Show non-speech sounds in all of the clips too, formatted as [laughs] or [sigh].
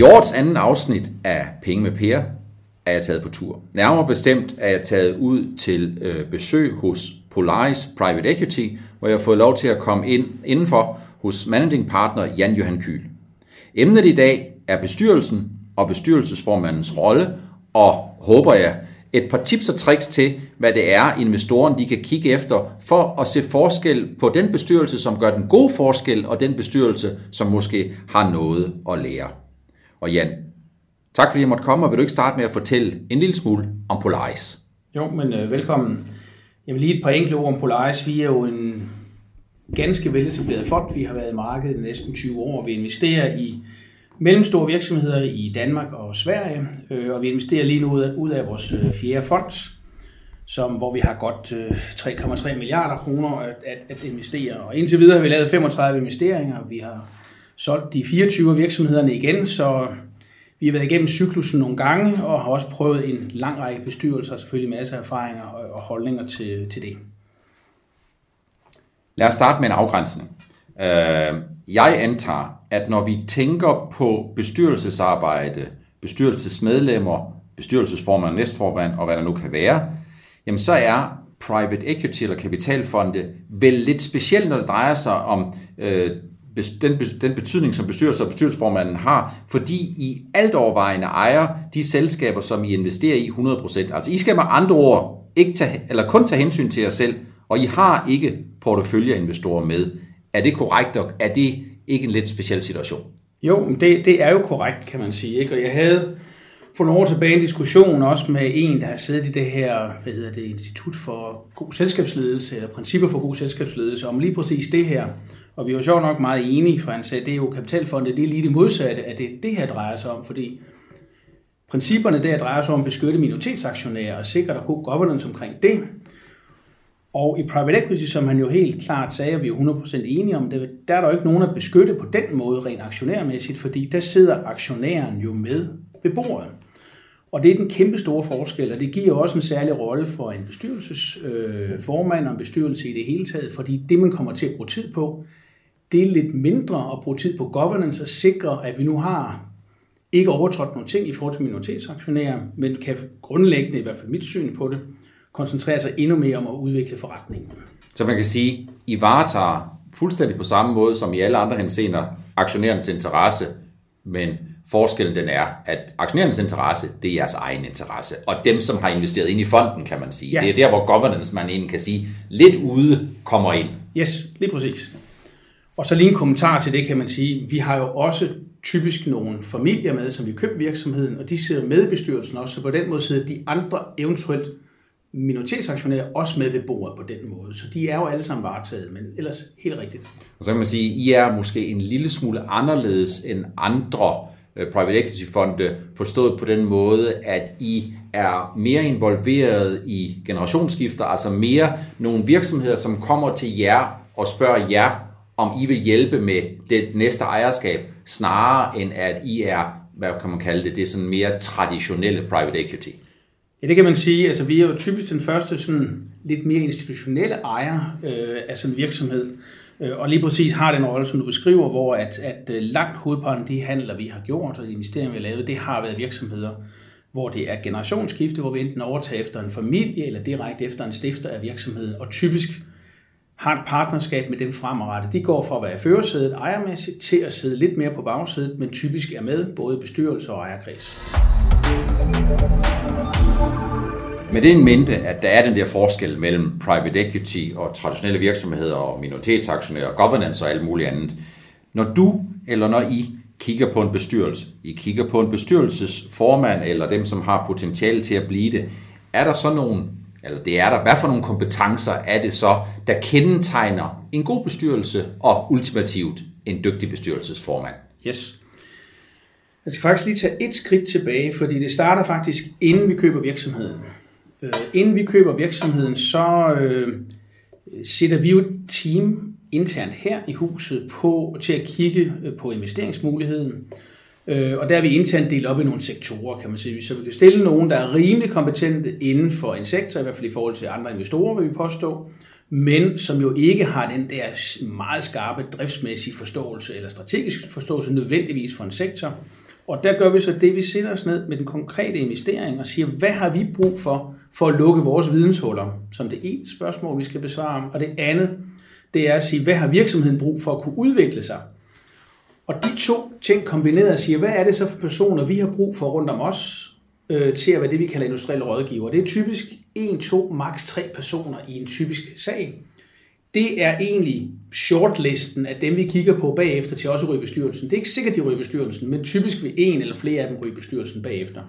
I årets anden afsnit af Penge med Per er jeg taget på tur. Nærmere bestemt er jeg taget ud til øh, besøg hos Polaris Private Equity, hvor jeg har fået lov til at komme ind indenfor hos managing partner Jan Johan Kyl. Emnet i dag er bestyrelsen og bestyrelsesformandens rolle, og håber jeg, et par tips og tricks til, hvad det er, investoren de kan kigge efter, for at se forskel på den bestyrelse, som gør den gode forskel, og den bestyrelse, som måske har noget at lære. Og Jan, tak fordi jeg måtte komme, og vil du ikke starte med at fortælle en lille smule om Polaris? Jo, men øh, velkommen. Jeg vil lige et par enkelte ord om Polaris. Vi er jo en ganske veletableret fond. Vi har været i markedet i næsten 20 år. Vi investerer i mellemstore virksomheder i Danmark og Sverige, øh, og vi investerer lige nu ud af vores øh, fjerde fond, som, hvor vi har godt øh, 3,3 milliarder kroner at, at, at investere. Og indtil videre har vi lavet 35 investeringer. Vi har solgt de 24 virksomhederne igen, så vi har været igennem cyklusen nogle gange, og har også prøvet en lang række bestyrelser, og selvfølgelig masser af erfaringer og holdninger til, til det. Lad os starte med en afgrænsning. Øh, jeg antager, at når vi tænker på bestyrelsesarbejde, bestyrelsesmedlemmer, bestyrelsesformand, næstformand og hvad der nu kan være, jamen så er private equity eller kapitalfonde vel lidt specielt, når det drejer sig om øh, den, den betydning, som bestyrelser og bestyrelsesformanden har, fordi I alt overvejende ejer de selskaber, som I investerer i 100%. Altså I skal med andre ord ikke tage, eller kun tage hensyn til jer selv, og I har ikke porteføljeinvestorer med. Er det korrekt, og er det ikke en lidt speciel situation? Jo, det, det er jo korrekt, kan man sige. Ikke? Og jeg havde for nogle år tilbage en diskussion også med en, der har siddet i det her, hvad hedder det, Institut for God Selskabsledelse, eller Principper for God Selskabsledelse, om lige præcis det her. Og vi var sjovt nok meget enige, for han sagde, at det er jo kapitalfondet, det er lige det modsatte af det, det her drejer sig om, fordi principperne der drejer sig om at beskytte minoritetsaktionærer og sikre der god governance omkring det. Og i private equity, som han jo helt klart sagde, at vi er 100% enige om det, der er der jo ikke nogen at beskytte på den måde rent aktionærmæssigt, fordi der sidder aktionæren jo med ved bordet. Og det er den kæmpe store forskel, og det giver også en særlig rolle for en bestyrelsesformand øh, og en bestyrelse i det hele taget, fordi det, man kommer til at bruge tid på, det er lidt mindre at bruge tid på governance og sikre, at vi nu har ikke overtrådt nogle ting i forhold til minoritetsaktionærer, men kan grundlæggende, i hvert fald mit syn på det, koncentrere sig endnu mere om at udvikle forretningen. Så man kan sige, I varetager fuldstændig på samme måde som i alle andre henseender aktionærens interesse, men forskellen den er, at aktionærens interesse, det er jeres egen interesse. Og dem, som har investeret ind i fonden, kan man sige. Ja. Det er der, hvor governance, man egentlig kan sige, lidt ude kommer ind. Yes, lige præcis. Og så lige en kommentar til det, kan man sige. Vi har jo også typisk nogle familier med, som vi køber virksomheden, og de sidder med i bestyrelsen også, så på den måde sidder de andre eventuelt minoritetsaktionærer også med ved bordet på den måde. Så de er jo alle sammen varetaget, men ellers helt rigtigt. Og så kan man sige, I er måske en lille smule anderledes end andre øh, private equity fonde, forstået på den måde, at I er mere involveret i generationsskifter, altså mere nogle virksomheder, som kommer til jer og spørger jer, om I vil hjælpe med det næste ejerskab, snarere end at I er, hvad kan man kalde det, det er sådan mere traditionelle private equity. Ja, det kan man sige. Altså, vi er jo typisk den første sådan lidt mere institutionelle ejer øh, af sådan en virksomhed. Øh, og lige præcis har den rolle, som du beskriver, hvor at, at øh, langt hovedparten af de handler, vi har gjort, og de investeringer, vi har lavet, det har været virksomheder, hvor det er generationsskifte, hvor vi enten overtager efter en familie, eller direkte efter en stifter af virksomheden. Og typisk har et partnerskab med dem fremadrettet. De går fra at være førersædet ejermæssigt til at sidde lidt mere på bagsædet, men typisk er med både bestyrelse og ejerkreds. Med det en mente, at der er den der forskel mellem private equity og traditionelle virksomheder og minoritetsaktionærer og governance og alt muligt andet. Når du eller når I kigger på en bestyrelse, I kigger på en bestyrelsesformand eller dem, som har potentiale til at blive det, er der så nogle, eller det er der, hvad for nogle kompetencer er det så, der kendetegner en god bestyrelse og ultimativt en dygtig bestyrelsesformand? Yes. Jeg skal faktisk lige tage et skridt tilbage, fordi det starter faktisk, inden vi køber virksomheden. Øh, inden vi køber virksomheden, så øh, sætter vi jo et team internt her i huset på til at kigge øh, på investeringsmuligheden. Øh, og der er vi internt delt op i nogle sektorer, kan man sige. Så vi kan stille nogen, der er rimelig kompetente inden for en sektor, i hvert fald i forhold til andre investorer, vil vi påstå, men som jo ikke har den der meget skarpe driftsmæssige forståelse eller strategisk forståelse nødvendigvis for en sektor. Og der gør vi så det, vi sætter os ned med den konkrete investering og siger, hvad har vi brug for, for at lukke vores videnshuller, som det ene spørgsmål, vi skal besvare. Og det andet, det er at sige, hvad har virksomheden brug for at kunne udvikle sig? Og de to ting kombineret siger, hvad er det så for personer, vi har brug for rundt om os, øh, til at være det, vi kalder industrielle rådgiver. Det er typisk 1, 2, maks 3 personer i en typisk sag. Det er egentlig shortlisten af dem, vi kigger på bagefter til også ryge bestyrelsen. Det er ikke sikkert, de ryger bestyrelsen, men typisk vil en eller flere af dem ryge bestyrelsen bagefter.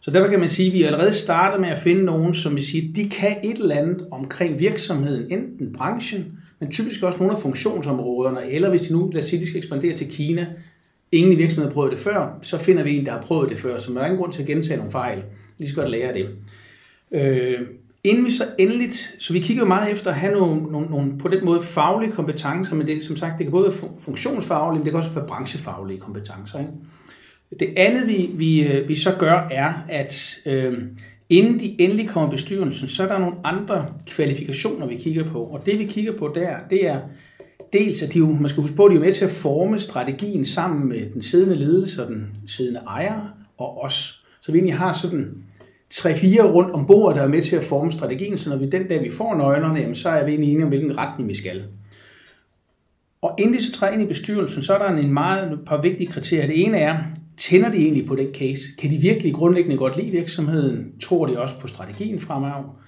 Så derfor kan man sige, at vi er allerede startet med at finde nogen, som vi siger, de kan et eller andet omkring virksomheden, enten branchen, men typisk også nogle af funktionsområderne, eller hvis de nu, lad os sige, de skal ekspandere til Kina, ingen i virksomheden har prøvet det før, så finder vi en, der har prøvet det før, så man har ingen grund til at gentage nogle fejl. Lige så godt lære det. Øh, inden vi så endeligt, så vi kigger jo meget efter at have nogle, nogle, nogle på den måde faglige kompetencer, men det, som sagt, det kan både være funktionsfaglige, men det kan også være branchefaglige kompetencer. Ikke? Det andet, vi, vi, øh, vi så gør, er, at øh, inden de endelig kommer i bestyrelsen, så er der nogle andre kvalifikationer, vi kigger på. Og det, vi kigger på der, det er dels, at de jo, man skal huske på, at de er med til at forme strategien sammen med den siddende ledelse og den siddende ejer og os. Så vi egentlig har sådan tre-fire rundt om bordet, der er med til at forme strategien, så når vi den dag, vi får nøglerne, jamen, så er vi egentlig enige om, hvilken retning vi skal. Og inden de så træder ind i bestyrelsen, så er der en meget et par vigtige kriterier. Det ene er, tænder de egentlig på den case? Kan de virkelig grundlæggende godt lide virksomheden? Tror de også på strategien fremover?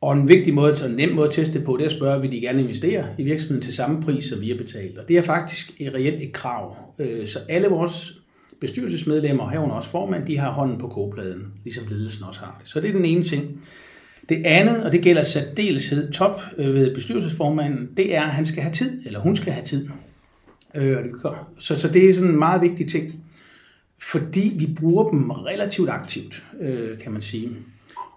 Og en vigtig måde, en nem måde at teste på, det er at spørge, vil de gerne investere i virksomheden til samme pris, som vi har betalt? Og det er faktisk et reelt et krav. Øh, så alle vores bestyrelsesmedlemmer, herunder også formand, de har hånden på kogepladen, ligesom ledelsen også har det. Så det er den ene ting. Det andet, og det gælder særdeleshed top øh, ved bestyrelsesformanden, det er, at han skal have tid, eller hun skal have tid. Øh, så, så det er sådan en meget vigtig ting, fordi vi bruger dem relativt aktivt, øh, kan man sige.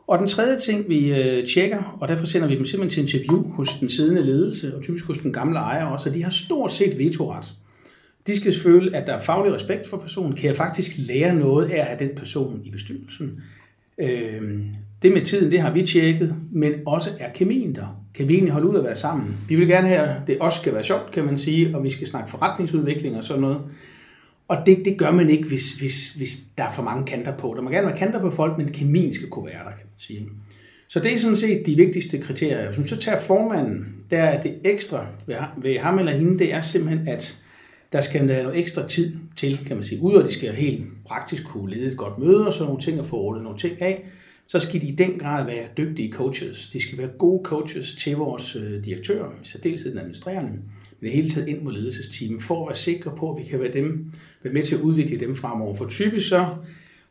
Og den tredje ting, vi øh, tjekker, og derfor sender vi dem simpelthen til interview hos den siddende ledelse, og typisk hos den gamle ejer også, og de har stort set vetoret. De skal føle, at der er faglig respekt for personen. Kan jeg faktisk lære noget af at have den person i bestyrelsen? Øh, det med tiden, det har vi tjekket, men også er kemien der. Kan vi egentlig holde ud at være sammen? Vi vil gerne have, at det også skal være sjovt, kan man sige, og vi skal snakke forretningsudvikling og sådan noget. Og det, det gør man ikke, hvis, hvis, hvis der er for mange kanter på. Der må gerne være kanter på folk, men kemien skal kunne være der, kan man sige. Så det er sådan set de vigtigste kriterier. Hvis så tager formanden, der er det ekstra ved, ham eller hende, det er simpelthen, at der skal være noget ekstra tid til, kan man sige. Udover at de skal helt praktisk kunne lede et godt møde og sådan nogle ting og få ordnet nogle ting af, så skal de i den grad være dygtige coaches. De skal være gode coaches til vores øh, direktør, i særdeleshed den administrerende i det hele taget ind mod ledelsesteamet, for at være sikre på, at vi kan være, dem, være med til at udvikle dem fremover. For typisk så,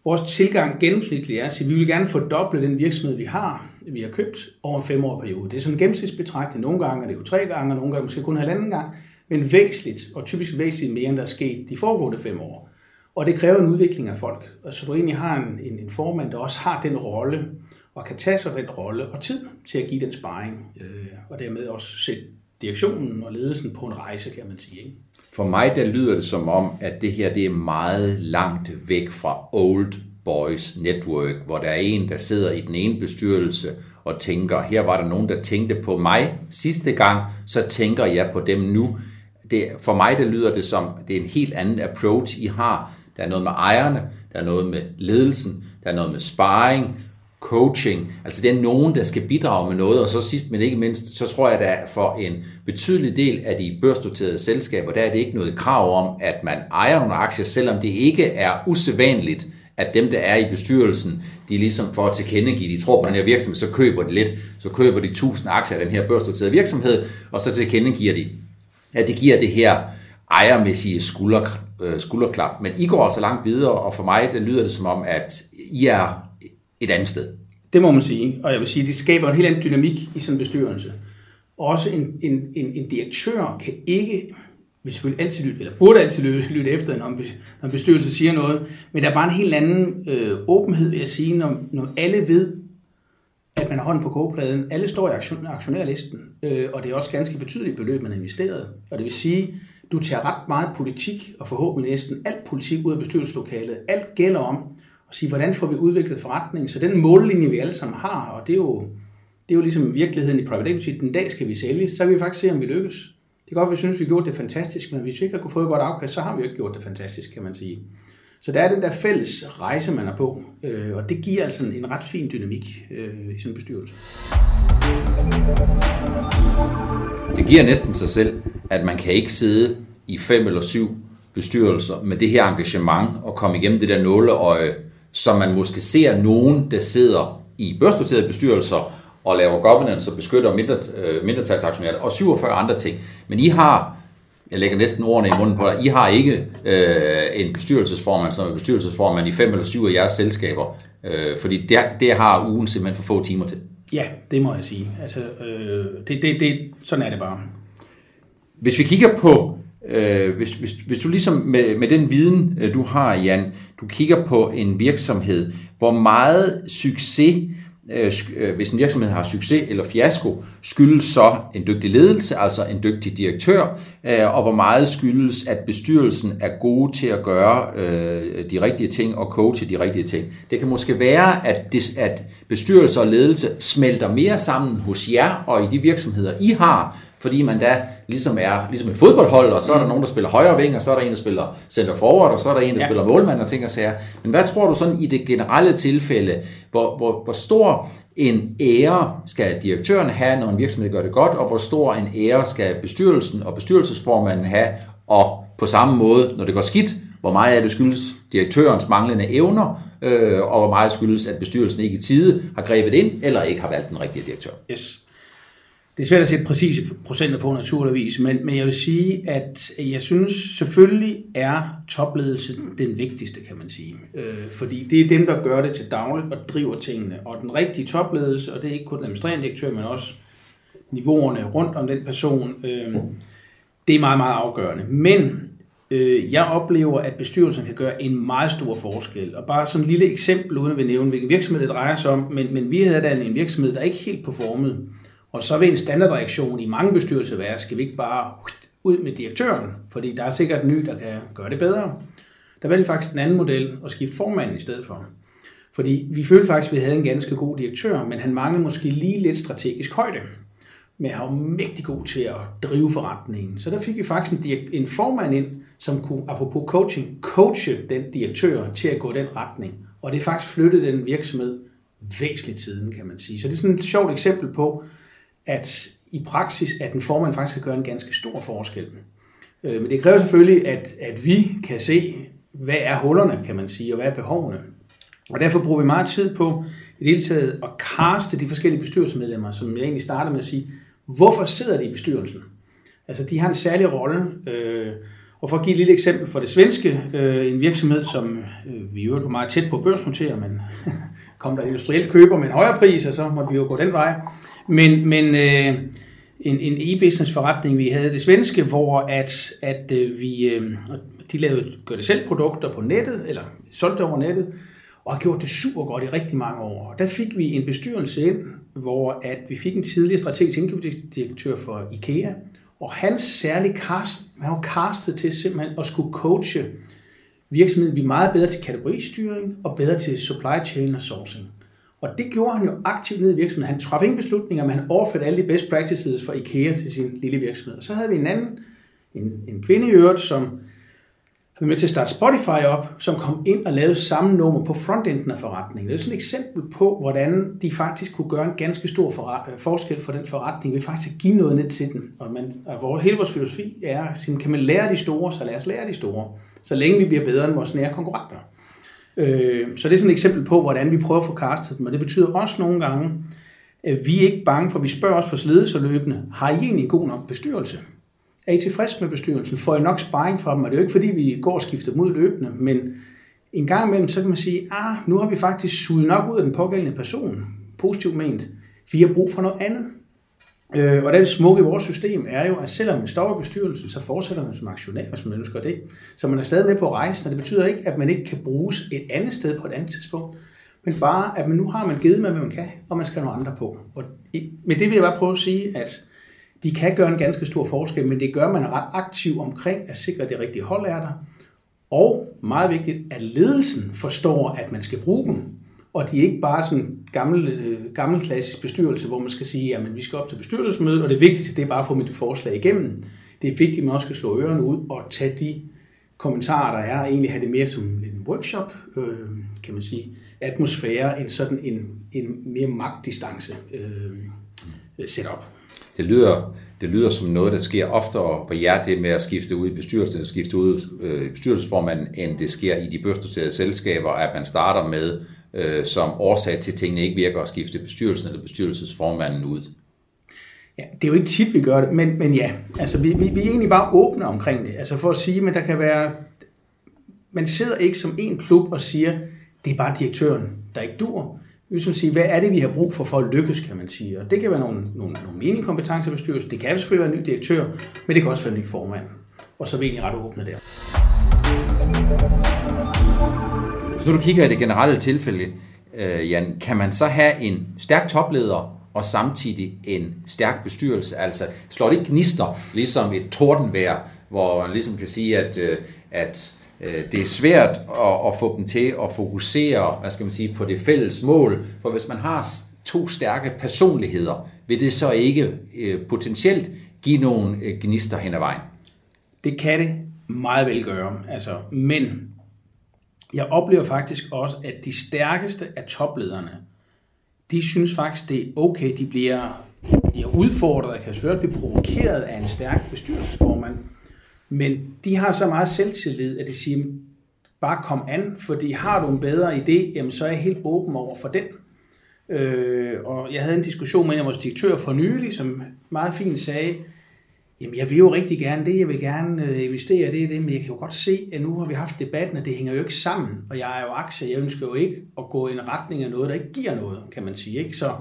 vores tilgang gennemsnitligt er at vi vil gerne fordoble den virksomhed, vi har, vi har købt over en fem år periode. Det er sådan en gennemsnitsbetragtning. Nogle gange er det jo tre gange, og nogle gange måske kun halvanden gang, men væsentligt, og typisk væsentligt mere, end der er sket de foregående fem år. Og det kræver en udvikling af folk. Og så du egentlig har en, en, en formand, der også har den rolle, og kan tage sig den rolle og tid til at give den sparring, øh, og dermed også sætte direktionen og ledelsen på en rejse, kan man sige. Ikke? For mig der lyder det som om, at det her det er meget langt væk fra old boys network, hvor der er en, der sidder i den ene bestyrelse og tænker, her var der nogen, der tænkte på mig sidste gang, så tænker jeg på dem nu. Det, for mig der lyder det som, det er en helt anden approach, I har. Der er noget med ejerne, der er noget med ledelsen, der er noget med sparring, coaching. Altså det er nogen, der skal bidrage med noget, og så sidst men ikke mindst, så tror jeg, at for en betydelig del af de børsnoterede selskaber, der er det ikke noget krav om, at man ejer nogle aktier, selvom det ikke er usædvanligt, at dem, der er i bestyrelsen, de ligesom for at tilkendegive, de tror på den her virksomhed, så køber de lidt, så køber de 1000 aktier af den her børsnoterede virksomhed, og så tilkendegiver de, at det giver det her ejermæssige skulder, øh, skulderklap. Men I går altså langt videre, og for mig det lyder det som om, at I er et andet sted. Det må man sige, og jeg vil sige, det skaber en helt anden dynamik i sådan en bestyrelse. Også en, en, en, en direktør kan ikke, vil selvfølgelig altid lytte, eller burde altid lytte, lytte efter, når en bestyrelse siger noget, men der er bare en helt anden øh, åbenhed, vil jeg sige, når, når alle ved, at man har hånden på kogepladen. Alle står i aktion, aktionærlisten, øh, og det er også ganske betydeligt beløb, man har investeret. Og det vil sige, du tager ret meget politik, og forhåbentlig næsten alt politik ud af bestyrelseslokalet. Alt gælder om, og sige, hvordan får vi udviklet forretningen? Så den mållinje, vi alle sammen har, og det er jo, det er jo ligesom virkeligheden i private equity, den dag skal vi sælge, så kan vi faktisk se, om vi lykkes. Det er godt, at vi synes, at vi gjorde det fantastisk, men hvis vi ikke har kunne få et godt afkast, så har vi jo ikke gjort det fantastisk, kan man sige. Så der er den der fælles rejse, man er på, øh, og det giver altså en ret fin dynamik øh, i sådan en bestyrelse. Det giver næsten sig selv, at man kan ikke sidde i fem eller syv bestyrelser med det her engagement og komme igennem det der nåleøje, som man måske ser nogen, der sidder i børsnoterede bestyrelser og laver governance og beskytter øh, mindretalsaktionærer og 47 andre ting. Men I har, jeg lægger næsten ordene i munden på dig, I har ikke øh, en bestyrelsesformand som er bestyrelsesformand i fem eller syv af jeres selskaber, øh, fordi det, det har ugen simpelthen for få timer til. Ja, det må jeg sige. Altså, øh, det, det, det, sådan er det bare. Hvis vi kigger på, øh, hvis, hvis, hvis du ligesom med, med den viden, øh, du har, Jan, du kigger på en virksomhed, hvor meget succes øh, øh, hvis en virksomhed har succes eller fiasko, skyldes så en dygtig ledelse, altså en dygtig direktør, øh, og hvor meget skyldes, at bestyrelsen er gode til at gøre øh, de rigtige ting og coache de rigtige ting. Det kan måske være, at, det, at bestyrelse og ledelse smelter mere sammen hos jer og i de virksomheder, I har, fordi man da ligesom er ligesom et fodboldhold, og så er der nogen, der spiller højre ving, og så er der en, der spiller center forward, og så er der en, der ja. spiller målmand og ting og sager. Men hvad tror du sådan i det generelle tilfælde, hvor, hvor, hvor stor en ære skal direktøren have, når en virksomhed gør det godt, og hvor stor en ære skal bestyrelsen og bestyrelsesformanden have, og på samme måde, når det går skidt, hvor meget af det skyldes direktørens manglende evner, øh, og hvor meget skyldes, at bestyrelsen ikke i tide har grebet ind, eller ikke har valgt den rigtige direktør. Yes. Det er svært at sætte præcise procenter på naturligvis, men, men jeg vil sige, at jeg synes selvfølgelig er topledelse den vigtigste, kan man sige. Øh, fordi det er dem, der gør det til dagligt og driver tingene. Og den rigtige topledelse, og det er ikke kun den administrerende direktør, men også niveauerne rundt om den person, øh, det er meget, meget afgørende. Men øh, jeg oplever, at bestyrelsen kan gøre en meget stor forskel. Og bare som et lille eksempel, uden at vi nævne, hvilken virksomhed det drejer sig om, men, men vi havde da en virksomhed, der ikke helt performede. Og så vil en standardreaktion i mange bestyrelser være, skal vi ikke bare ud med direktøren, fordi der er sikkert en ny, der kan gøre det bedre. Der valgte faktisk den anden model at skifte formanden i stedet for. Fordi vi følte faktisk, at vi havde en ganske god direktør, men han manglede måske lige lidt strategisk højde. Men han var mægtig god til at drive forretningen. Så der fik vi faktisk en, en formand ind, som kunne, apropos coaching, coache den direktør til at gå den retning. Og det faktisk flyttede den virksomhed væsentligt tiden, kan man sige. Så det er sådan et sjovt eksempel på, at i praksis, at en formand faktisk kan gøre en ganske stor forskel. Øh, men det kræver selvfølgelig, at, at vi kan se, hvad er hullerne, kan man sige, og hvad er behovene. Og derfor bruger vi meget tid på i det hele taget at kaste de forskellige bestyrelsesmedlemmer, som jeg egentlig starter med at sige, hvorfor sidder de i bestyrelsen? Altså, de har en særlig rolle. Øh, og for at give et lille eksempel for det svenske, øh, en virksomhed, som øh, vi jo er meget tæt på at børsnotere, men [laughs] kom der industrielt køber med en højere pris, og så måtte vi jo gå den vej. Men, men øh, en, en e-business forretning, vi havde det svenske, hvor at, at øh, vi, øh, de lavede gør det selv produkter på nettet, eller solgte over nettet, og har gjort det super godt i rigtig mange år. Der fik vi en bestyrelse ind, hvor at vi fik en tidligere strategisk indkøbsdirektør for IKEA, og hans særlige cast, han var castet til simpelthen at skulle coache virksomheden blive meget bedre til kategoristyring og bedre til supply chain og sourcing. Og det gjorde han jo aktivt nede i virksomheden. Han traf ingen beslutninger, men han overførte alle de best practices fra IKEA til sin lille virksomhed. Og så havde vi en anden, en, en kvinde i øvrigt, som havde med til at starte Spotify op, som kom ind og lavede samme nummer på frontenden af forretningen. Det er sådan et eksempel på, hvordan de faktisk kunne gøre en ganske stor øh, forskel for den forretning ved faktisk at give noget ned til den. Og, man, og vores, hele vores filosofi er, at kan man lære de store, så lad os lære de store. Så længe vi bliver bedre end vores nære konkurrenter. Øh, så det er sådan et eksempel på, hvordan vi prøver at få castet dem, og det betyder også nogle gange, at vi er ikke bange for, vi spørger os for ledelse løbende, har I egentlig en god nok bestyrelse? Er I tilfreds med bestyrelsen? Får I nok sparring fra dem? Og det er jo ikke, fordi vi går og skifter mod løbende, men en gang imellem, så kan man sige, ah, nu har vi faktisk suget nok ud af den pågældende person, positivt ment. Vi har brug for noget andet. Øh, og det smukke i vores system er jo, at selvom man står i bestyrelsen, så fortsætter man som aktionær, hvis man ønsker det. Så man er stadig med på rejsen, og det betyder ikke, at man ikke kan bruges et andet sted på et andet tidspunkt, men bare, at man nu har man givet med, hvad man kan, og man skal have nogle andre på. Og med det vil jeg bare prøve at sige, at de kan gøre en ganske stor forskel, men det gør man ret aktiv omkring at sikre, at det rigtige hold er der. Og meget vigtigt, at ledelsen forstår, at man skal bruge dem, og de er ikke bare sådan gammel, øh, gammel klassisk bestyrelse, hvor man skal sige, at vi skal op til bestyrelsesmødet, og det vigtigste det er bare at få mit forslag igennem. det er vigtigt, at man også skal slå ørerne ud og tage de kommentarer, der er, og egentlig have det mere som en workshop, øh, kan man sige, atmosfære, end sådan en, en mere magtdistance øh, setup. Det lyder, det lyder som noget, der sker oftere for jer, det med at skifte ud i bestyrelsen, skifte ud øh, i bestyrelsesformanden, end det sker i de børsnoterede selskaber, at man starter med øh, som årsag til, at tingene ikke virker at skifte bestyrelsen eller bestyrelsesformanden ud. Ja, det er jo ikke tit, vi gør det, men, men ja, altså vi, vi, vi er egentlig bare åbne omkring det. Altså for at sige, men der kan være, man sidder ikke som en klub og siger, det er bare direktøren, der ikke dur. Vi skal sige, hvad er det, vi har brug for for at lykkes, kan man sige. Og det kan være nogle, nogle, nogle meningskompetencer bestyrelse, det kan selvfølgelig være en ny direktør, men det kan også være en ny formand. Og så er vi egentlig ret åbne der. Hvis nu du kigger i det generelle tilfælde, øh, Jan, kan man så have en stærk topleder og samtidig en stærk bestyrelse. Altså slår det ikke gnister, ligesom et tordenvejr, hvor man ligesom kan sige, at, øh, at øh, det er svært at, at få dem til at fokusere hvad skal man sige, på det fælles mål. For hvis man har to stærke personligheder, vil det så ikke øh, potentielt give nogle øh, gnister hen ad vejen? Det kan det meget vel gøre. Altså, men jeg oplever faktisk også, at de stærkeste af toplederne, de synes faktisk, det er okay, de bliver, de er udfordret, og kan selvfølgelig blive provokeret af en stærk bestyrelsesformand, men de har så meget selvtillid, at de siger, bare kom an, fordi har du en bedre idé, jamen så er jeg helt åben over for den. Øh, og jeg havde en diskussion med en af vores direktører for nylig, som meget fint sagde, Jamen, jeg vil jo rigtig gerne det, jeg vil gerne øh, investere det det, men jeg kan jo godt se, at nu har vi haft debatten, og det hænger jo ikke sammen, og jeg er jo aktie, jeg ønsker jo ikke at gå i en retning af noget, der ikke giver noget, kan man sige, ikke? Så,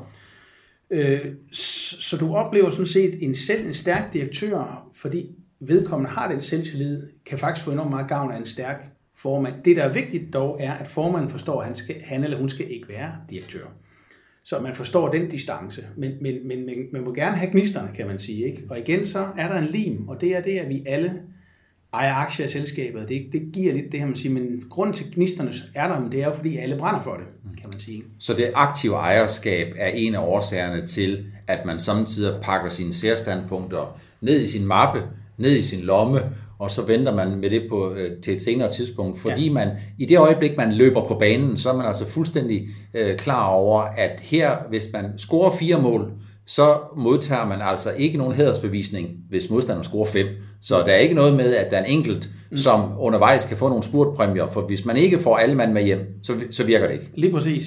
øh, så du oplever sådan set en selv en stærk direktør, fordi vedkommende har den selvtillid, kan faktisk få enormt meget gavn af en stærk formand. Det, der er vigtigt dog, er, at formanden forstår, at han, skal, han eller hun skal ikke være direktør så man forstår den distance. Men, men, men, men man må gerne have gnisterne, kan man sige. Ikke? Og igen, så er der en lim, og det er det, at vi alle ejer aktier i selskabet. Det, det giver lidt det her, man siger, men grund til gnisterne er der, men det er jo, fordi alle brænder for det, kan man sige. Så det aktive ejerskab er en af årsagerne til, at man samtidig pakker sine særstandpunkter ned i sin mappe, ned i sin lomme, og så venter man med det på, øh, til et senere tidspunkt, fordi ja. man i det øjeblik, man løber på banen, så er man altså fuldstændig øh, klar over, at her, hvis man scorer fire mål, så modtager man altså ikke nogen hædersbevisning, hvis modstanderen scorer fem. Så der er ikke noget med, at der er en enkelt, mm. som undervejs kan få nogle spurtpræmier, for hvis man ikke får alle mand med hjem, så, så virker det ikke. Lige præcis.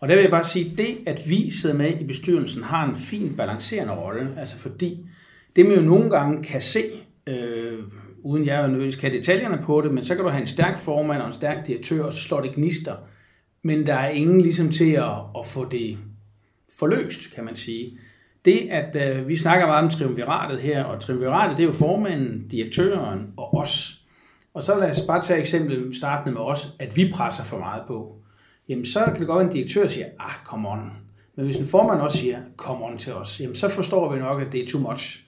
Og der vil jeg bare sige, det at vi sidder med i bestyrelsen har en fin balancerende rolle, altså fordi det man jo nogle gange kan se, øh, uden jeg nødvendigvis kan detaljerne på det, men så kan du have en stærk formand og en stærk direktør, og så slår det gnister. Men der er ingen ligesom til at, at få det forløst, kan man sige. Det, at øh, vi snakker meget om triumviratet her, og triumviratet, det er jo formanden, direktøren og os. Og så lad os bare tage eksempel startende med os, at vi presser for meget på. Jamen, så kan det godt være, en direktør siger, ah, come on. Men hvis en formand også siger, come on til os, jamen, så forstår vi nok, at det er too much.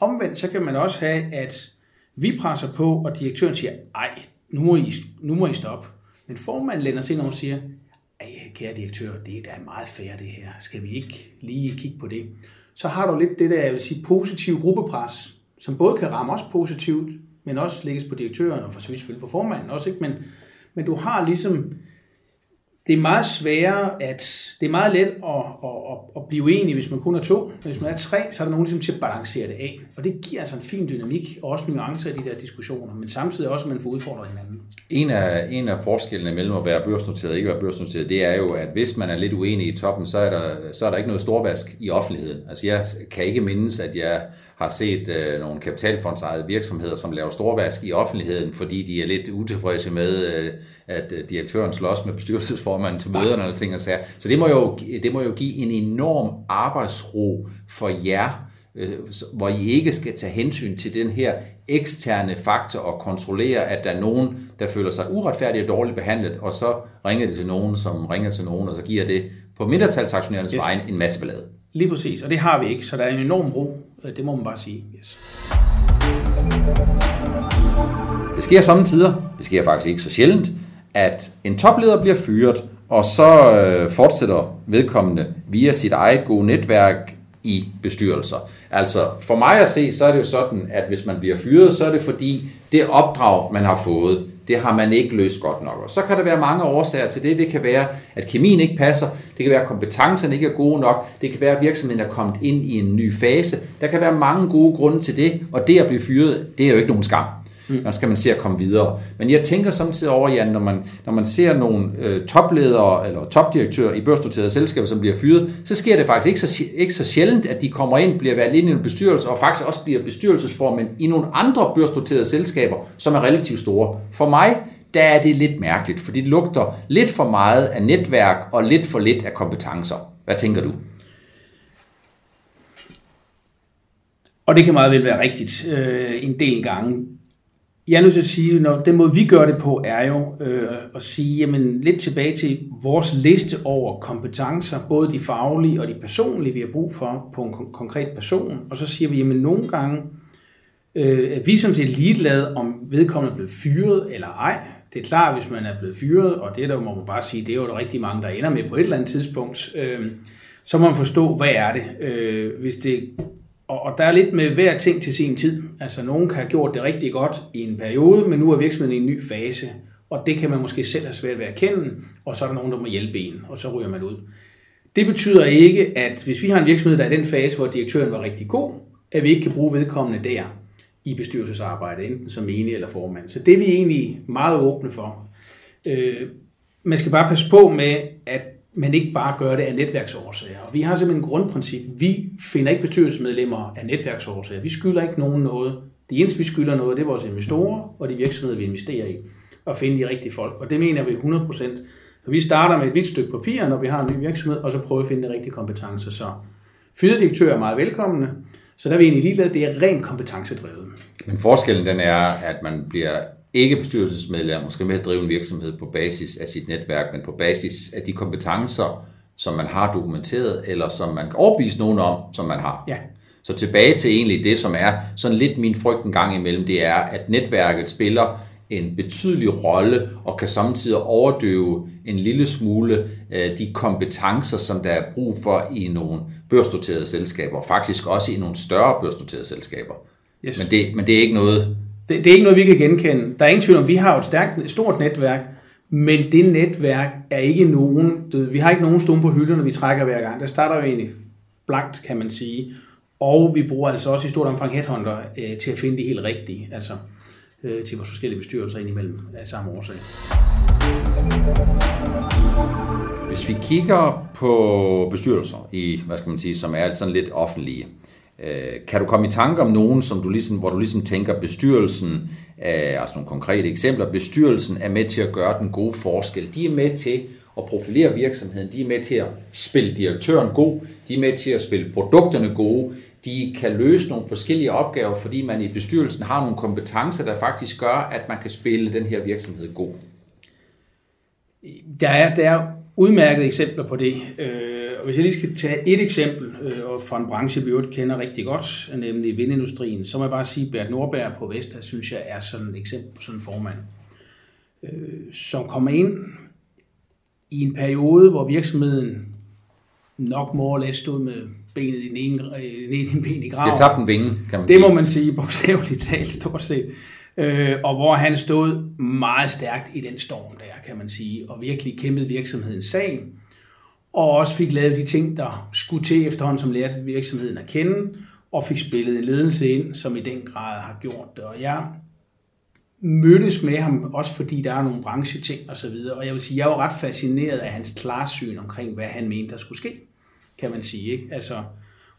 Omvendt, så kan man også have, at vi presser på, og direktøren siger, ej, nu må I, nu må I stoppe. Men formanden lænder sig ind og siger, ej, kære direktør, det er da meget fair det her. Skal vi ikke lige kigge på det? Så har du lidt det der, jeg vil sige, positiv gruppepres, som både kan ramme os positivt, men også lægges på direktøren, og for så vidt selvfølgelig på formanden også, ikke? Men, men du har ligesom det er meget sværere at, det er meget let at, at, at, blive enig, hvis man kun er to. Men hvis man er tre, så er der nogen ligesom til at balancere det af. Og det giver altså en fin dynamik, og også nuancer i de der diskussioner, men samtidig også, at man får udfordret hinanden. En af, en af forskellene mellem at være børsnoteret og ikke være børsnoteret, det er jo, at hvis man er lidt uenig i toppen, så er der, så er der ikke noget storvask i offentligheden. Altså jeg kan ikke mindes, at jeg har set øh, nogle kapitalfondsejede virksomheder, som laver storvask i offentligheden, fordi de er lidt utilfredse med, øh, at øh, direktøren slås med bestyrelsesformanden til møderne eller ting og sager. Så det må, jo, det må jo give en enorm arbejdsro for jer, øh, hvor I ikke skal tage hensyn til den her eksterne faktor og kontrollere, at der er nogen, der føler sig uretfærdigt og dårligt behandlet, og så ringer det til nogen, som ringer til nogen, og så giver det på mindretalsaktionærernes yes. vegne en masse ballade. Lige præcis, og det har vi ikke, så der er en enorm ro, Øh, det må man bare sige. Yes. Det sker samtidig, det sker faktisk ikke så sjældent, at en topleder bliver fyret, og så øh, fortsætter vedkommende via sit eget gode netværk i bestyrelser. Altså for mig at se, så er det jo sådan, at hvis man bliver fyret, så er det fordi det opdrag, man har fået, det har man ikke løst godt nok. Og så kan der være mange årsager til det. Det kan være, at kemien ikke passer. Det kan være, at kompetencerne ikke er gode nok. Det kan være, at virksomheden er kommet ind i en ny fase. Der kan være mange gode grunde til det, og det at blive fyret, det er jo ikke nogen skam. Mm. Man skal man se at komme videre. Men jeg tænker samtidig over, Jan, når man, når man ser nogle øh, topledere eller topdirektører i børsnoterede selskaber, som bliver fyret, så sker det faktisk ikke så, ikke så sjældent, at de kommer ind, bliver valgt ind i en bestyrelse, og faktisk også bliver bestyrelsesformand i nogle andre børsnoterede selskaber, som er relativt store. For mig, der er det lidt mærkeligt, for det lugter lidt for meget af netværk og lidt for lidt af kompetencer. Hvad tænker du? Og det kan meget vel være rigtigt øh, en del gange. Jeg er nødt til at sige, når den måde vi gør det på, er jo øh, at sige, jamen lidt tilbage til vores liste over kompetencer, både de faglige og de personlige, vi har brug for på en konkret person, og så siger vi, jamen nogle gange øh, er vi sådan set ligeglade, om vedkommende er blevet fyret eller ej. Det er klart, hvis man er blevet fyret, og det der må man bare sige, det er jo der rigtig mange, der ender med på et eller andet tidspunkt, øh, så må man forstå, hvad er det. Øh, hvis det og, og der er lidt med hver ting til sin tid. Altså, nogen kan have gjort det rigtig godt i en periode, men nu er virksomheden i en ny fase. Og det kan man måske selv have svært ved at kende, og så er der nogen, der må hjælpe en, og så ryger man ud. Det betyder ikke, at hvis vi har en virksomhed, der er i den fase, hvor direktøren var rigtig god, at vi ikke kan bruge vedkommende der i bestyrelsesarbejde, enten som enig eller formand. Så det er vi egentlig meget åbne for. Øh, man skal bare passe på med, at men ikke bare gøre det af netværksårsager. Og vi har simpelthen en grundprincip. Vi finder ikke bestyrelsesmedlemmer af netværksårsager. Vi skylder ikke nogen noget. Det eneste, vi skylder noget, det er vores investorer og de virksomheder, vi investerer i. Og finde de rigtige folk. Og det mener vi 100%. Så vi starter med et hvidt stykke papir, når vi har en ny virksomhed, og så prøver at finde de rigtige kompetencer. Så fyredirektør er meget velkomne. Så der er vi egentlig ligeglade, det er rent kompetencedrevet. Men forskellen den er, at man bliver ikke bestyrelsesmedlem, måske med at drive en virksomhed på basis af sit netværk, men på basis af de kompetencer, som man har dokumenteret, eller som man kan overbevise nogen om, som man har. Ja. Så tilbage til egentlig det, som er sådan lidt min frygt en gang imellem, det er, at netværket spiller en betydelig rolle og kan samtidig overdøve en lille smule øh, de kompetencer, som der er brug for i nogle børsnoterede selskaber, og faktisk også i nogle større børsnoterede selskaber. Yes. Men, det, men det er ikke noget, det, det er ikke noget, vi kan genkende. Der er ingen tvivl om, vi har et stærkt, et stort netværk, men det netværk er ikke nogen, vi har ikke nogen stående på hylderne, vi trækker hver gang. Der starter vi egentlig blankt, kan man sige. Og vi bruger altså også i stort omfang headhunter øh, til at finde de helt rigtige, altså øh, til vores forskellige bestyrelser indimellem af samme årsag. Hvis vi kigger på bestyrelser, i, hvad skal man sige, som er sådan lidt offentlige, Øh, Øh, kan du komme i tanke om nogen, som du ligesom, hvor du ligesom tænker, bestyrelsen, øh, altså nogle konkrete eksempler, bestyrelsen er med til at gøre den gode forskel. De er med til at profilere virksomheden, de er med til at spille direktøren god, de er med til at spille produkterne gode, de kan løse nogle forskellige opgaver, fordi man i bestyrelsen har nogle kompetencer, der faktisk gør, at man kan spille den her virksomhed god. Der er, der er udmærkede eksempler på det. Øh, og hvis jeg lige skal tage et eksempel øh, fra en branche, vi jo kender rigtig godt, nemlig vindindustrien, så må jeg bare sige, at Bert Nordberg på Vesta, synes jeg er sådan et eksempel på sådan en formand, øh, som kommer ind i en periode, hvor virksomheden nok more eller stod med benet i den ene, ene ben i graven. Det tabte en vinge, kan man det sige. Må man sige, bogstaveligt talt stort set. Øh, og hvor han stod meget stærkt i den storm der, kan man sige, og virkelig kæmpede virksomhedens sag, og også fik lavet de ting, der skulle til efterhånden, som lærte virksomheden at kende, og fik spillet en ledelse ind, som i den grad har gjort det. Og jeg mødtes med ham, også fordi der er nogle brancheting og så videre, og jeg vil sige, jeg var ret fascineret af hans klarsyn omkring, hvad han mente, der skulle ske, kan man sige. Ikke? Altså,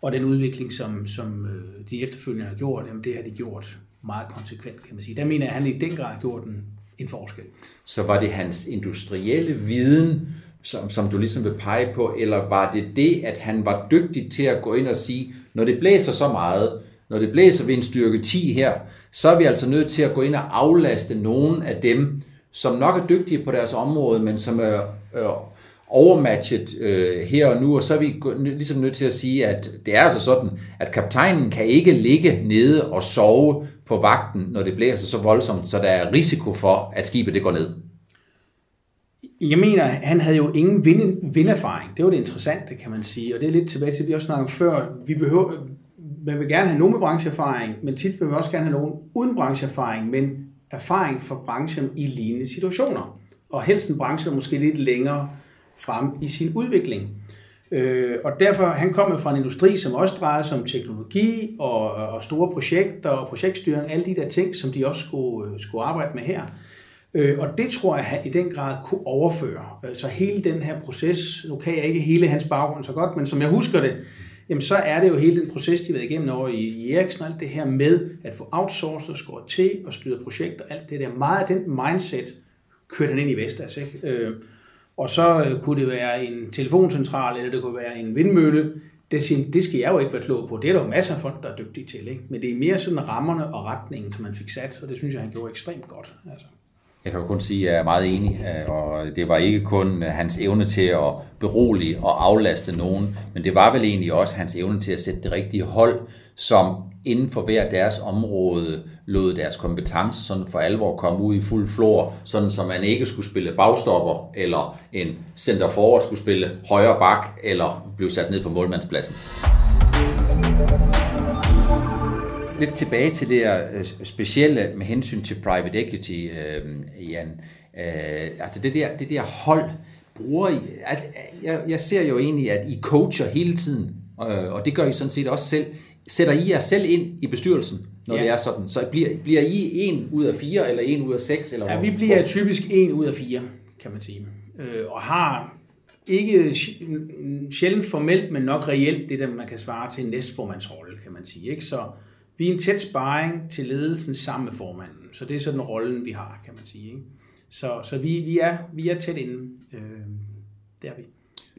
og den udvikling, som, som øh, de efterfølgende har gjort, jamen det har de gjort meget konsekvent, kan man sige. Der mener jeg, at han i den grad har gjort en, en forskel. Så var det hans industrielle viden, som, som du ligesom vil pege på, eller var det det, at han var dygtig til at gå ind og sige, når det blæser så meget, når det blæser ved en styrke 10 her, så er vi altså nødt til at gå ind og aflaste nogen af dem, som nok er dygtige på deres område, men som er øh, overmatchet øh, her og nu, og så er vi ligesom nødt til at sige, at det er altså sådan, at kaptajnen kan ikke ligge nede og sove på vagten, når det blæser så voldsomt, så der er risiko for, at skibet det går ned. Jeg mener, han havde jo ingen vind, vinderfaring. Det var det interessante, kan man sige. Og det er lidt tilbage til, det vi også snakkede om før. Vi behøver, man vil gerne have nogen med brancheerfaring, men tit vil vi også gerne have nogen uden brancheerfaring, men erfaring fra branchen i lignende situationer. Og helst en branche, der måske lidt længere frem i sin udvikling. Øh, og derfor, han kom fra en industri, som også drejede sig om teknologi og, og store projekter og projektstyring, alle de der ting, som de også skulle, øh, skulle arbejde med her. Øh, og det tror jeg, han i den grad kunne overføre. Så hele den her proces, nu kan jeg ikke hele hans baggrund så godt, men som jeg husker det, jamen så er det jo hele den proces, de har været igennem over i, i Eriksen, alt det her med at få outsourcet og skåret til og styret projekter, alt det der. Meget af den mindset kørte den ind i Vestas. Ikke? Øh, og så øh, kunne det være en telefoncentral, eller det kunne være en vindmølle. Det, siger, det skal jeg jo ikke være klog på. Det er der jo masser af folk, der er dygtige til. Ikke? Men det er mere sådan rammerne og retningen, som man fik sat, og det synes jeg, han gjorde ekstremt godt. Altså. Jeg kan jo kun sige, at jeg er meget enig, øh, og det var ikke kun øh, hans evne til at berolige og aflaste nogen, men det var vel egentlig også hans evne til at sætte det rigtige hold, som inden for hver deres område lod deres kompetence sådan for alvor komme ud i fuld flor, sådan så man ikke skulle spille bagstopper, eller en center forward skulle spille højre bak, eller blive sat ned på målmandspladsen lidt tilbage til det her øh, specielle med hensyn til private equity, øh, Jan. Øh, altså det der, det der hold, bruger I, altså, jeg, jeg ser jo egentlig, at I coacher hele tiden, øh, og det gør I sådan set også selv. Sætter I jer selv ind i bestyrelsen, når ja. det er sådan? Så bliver, bliver I en ud af fire, eller en ud af seks? Eller ja, vi bliver hvor? typisk en ud af fire, kan man sige. Øh, og har ikke sjældent formelt, men nok reelt det, der man kan svare til næstformandsrolle, kan man sige. Ikke? Så, vi er en tæt sparring til ledelsen sammen med formanden, så det er sådan rollen, vi har, kan man sige. Ikke? Så, så vi, vi, er, vi er tæt inde. Øh, det er vi.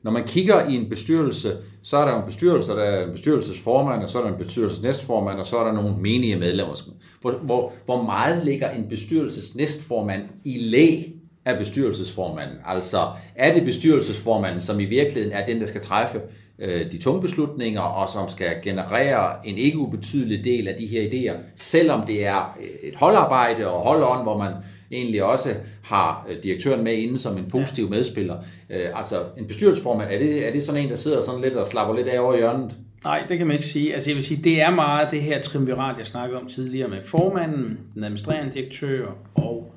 Når man kigger i en bestyrelse, så er der en bestyrelse, der er en bestyrelsesformand, og så er der en bestyrelsesnæstformand, og så er der nogle menige medlemmer. Hvor, hvor, hvor meget ligger en bestyrelsesnæstformand i læg af bestyrelsesformanden? Altså, er det bestyrelsesformanden, som i virkeligheden er den, der skal træffe øh, de tunge beslutninger, og som skal generere en ikke ubetydelig del af de her idéer, selvom det er et holdarbejde og holdånd, hvor man egentlig også har øh, direktøren med inde som en positiv medspiller. Øh, altså en bestyrelsesformand, er det, er det sådan en, der sidder sådan lidt og slapper lidt af over hjørnet? Nej, det kan man ikke sige. Altså jeg vil sige, det er meget det her trimvirat, jeg snakkede om tidligere med formanden, den administrerende direktør og,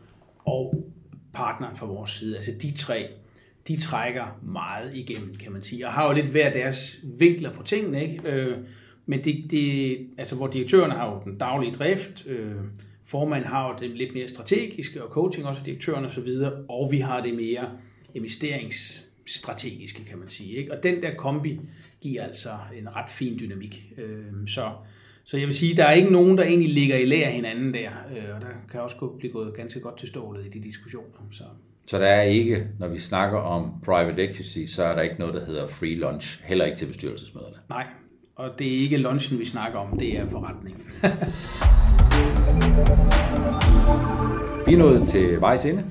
og partneren fra vores side. Altså de tre de trækker meget igennem, kan man sige, og har jo lidt hver deres vinkler på tingene, ikke? Øh, men det, det, altså, hvor direktøren har jo den daglige drift, øh, formanden har jo det lidt mere strategiske, og coaching også direktøren og så videre, og vi har det mere investeringsstrategiske, kan man sige. Ikke? Og den der kombi giver altså en ret fin dynamik. Øh, så, så jeg vil sige, der er ikke nogen, der egentlig ligger i lære hinanden der, øh, og der kan også blive gået ganske godt til stålet i de diskussioner. Så så der er ikke, når vi snakker om private equity, så er der ikke noget, der hedder free lunch, heller ikke til bestyrelsesmøderne. Nej, og det er ikke lunchen, vi snakker om, det er forretningen. [laughs] vi er nået til vejs ende.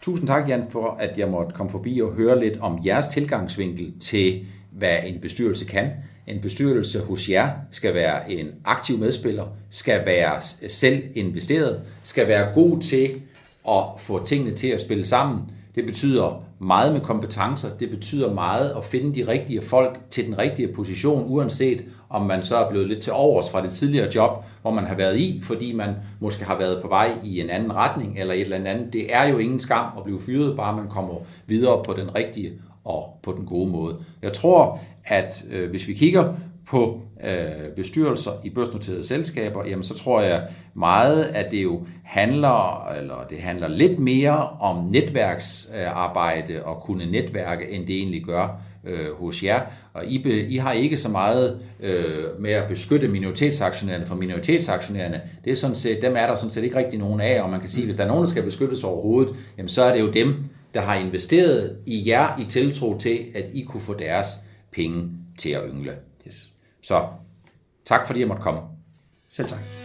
Tusind tak, Jan, for at jeg måtte komme forbi og høre lidt om jeres tilgangsvinkel til, hvad en bestyrelse kan. En bestyrelse hos jer skal være en aktiv medspiller, skal være selv investeret, skal være god til at få tingene til at spille sammen. Det betyder meget med kompetencer, det betyder meget at finde de rigtige folk til den rigtige position, uanset om man så er blevet lidt til overs fra det tidligere job, hvor man har været i, fordi man måske har været på vej i en anden retning eller et eller andet. Det er jo ingen skam at blive fyret, bare man kommer videre på den rigtige og på den gode måde. Jeg tror, at øh, hvis vi kigger på øh, bestyrelser i børsnoterede selskaber, jamen så tror jeg meget, at det jo handler, eller det handler lidt mere om netværksarbejde og kunne netværke, end det egentlig gør øh, hos jer. Og I, be, I har ikke så meget øh, med at beskytte minoritetsaktionærerne, for minoritetsaktionærerne, det er sådan set, dem er der sådan set ikke rigtig nogen af, og man kan sige, hvis der er nogen, der skal beskyttes overhovedet, jamen så er det jo dem, der har investeret i jer i tiltro til, at I kunne få deres penge til at yngle. Så tak fordi jeg måtte komme. Selv tak.